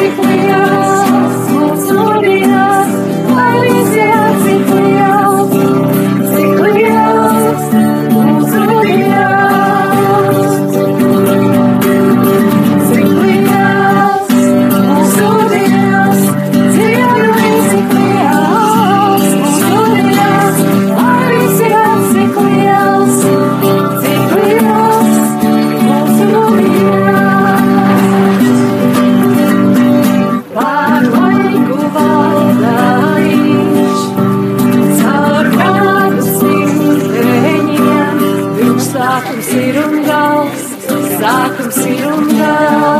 basically Come see them now.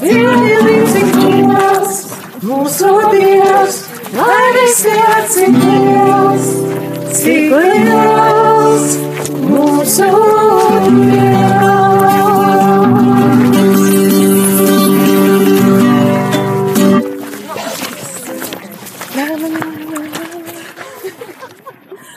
Dzīvi līdzi Dievs, mūsu Dievs, lai visiem cik Dievs, cik liels mūsu Dievs.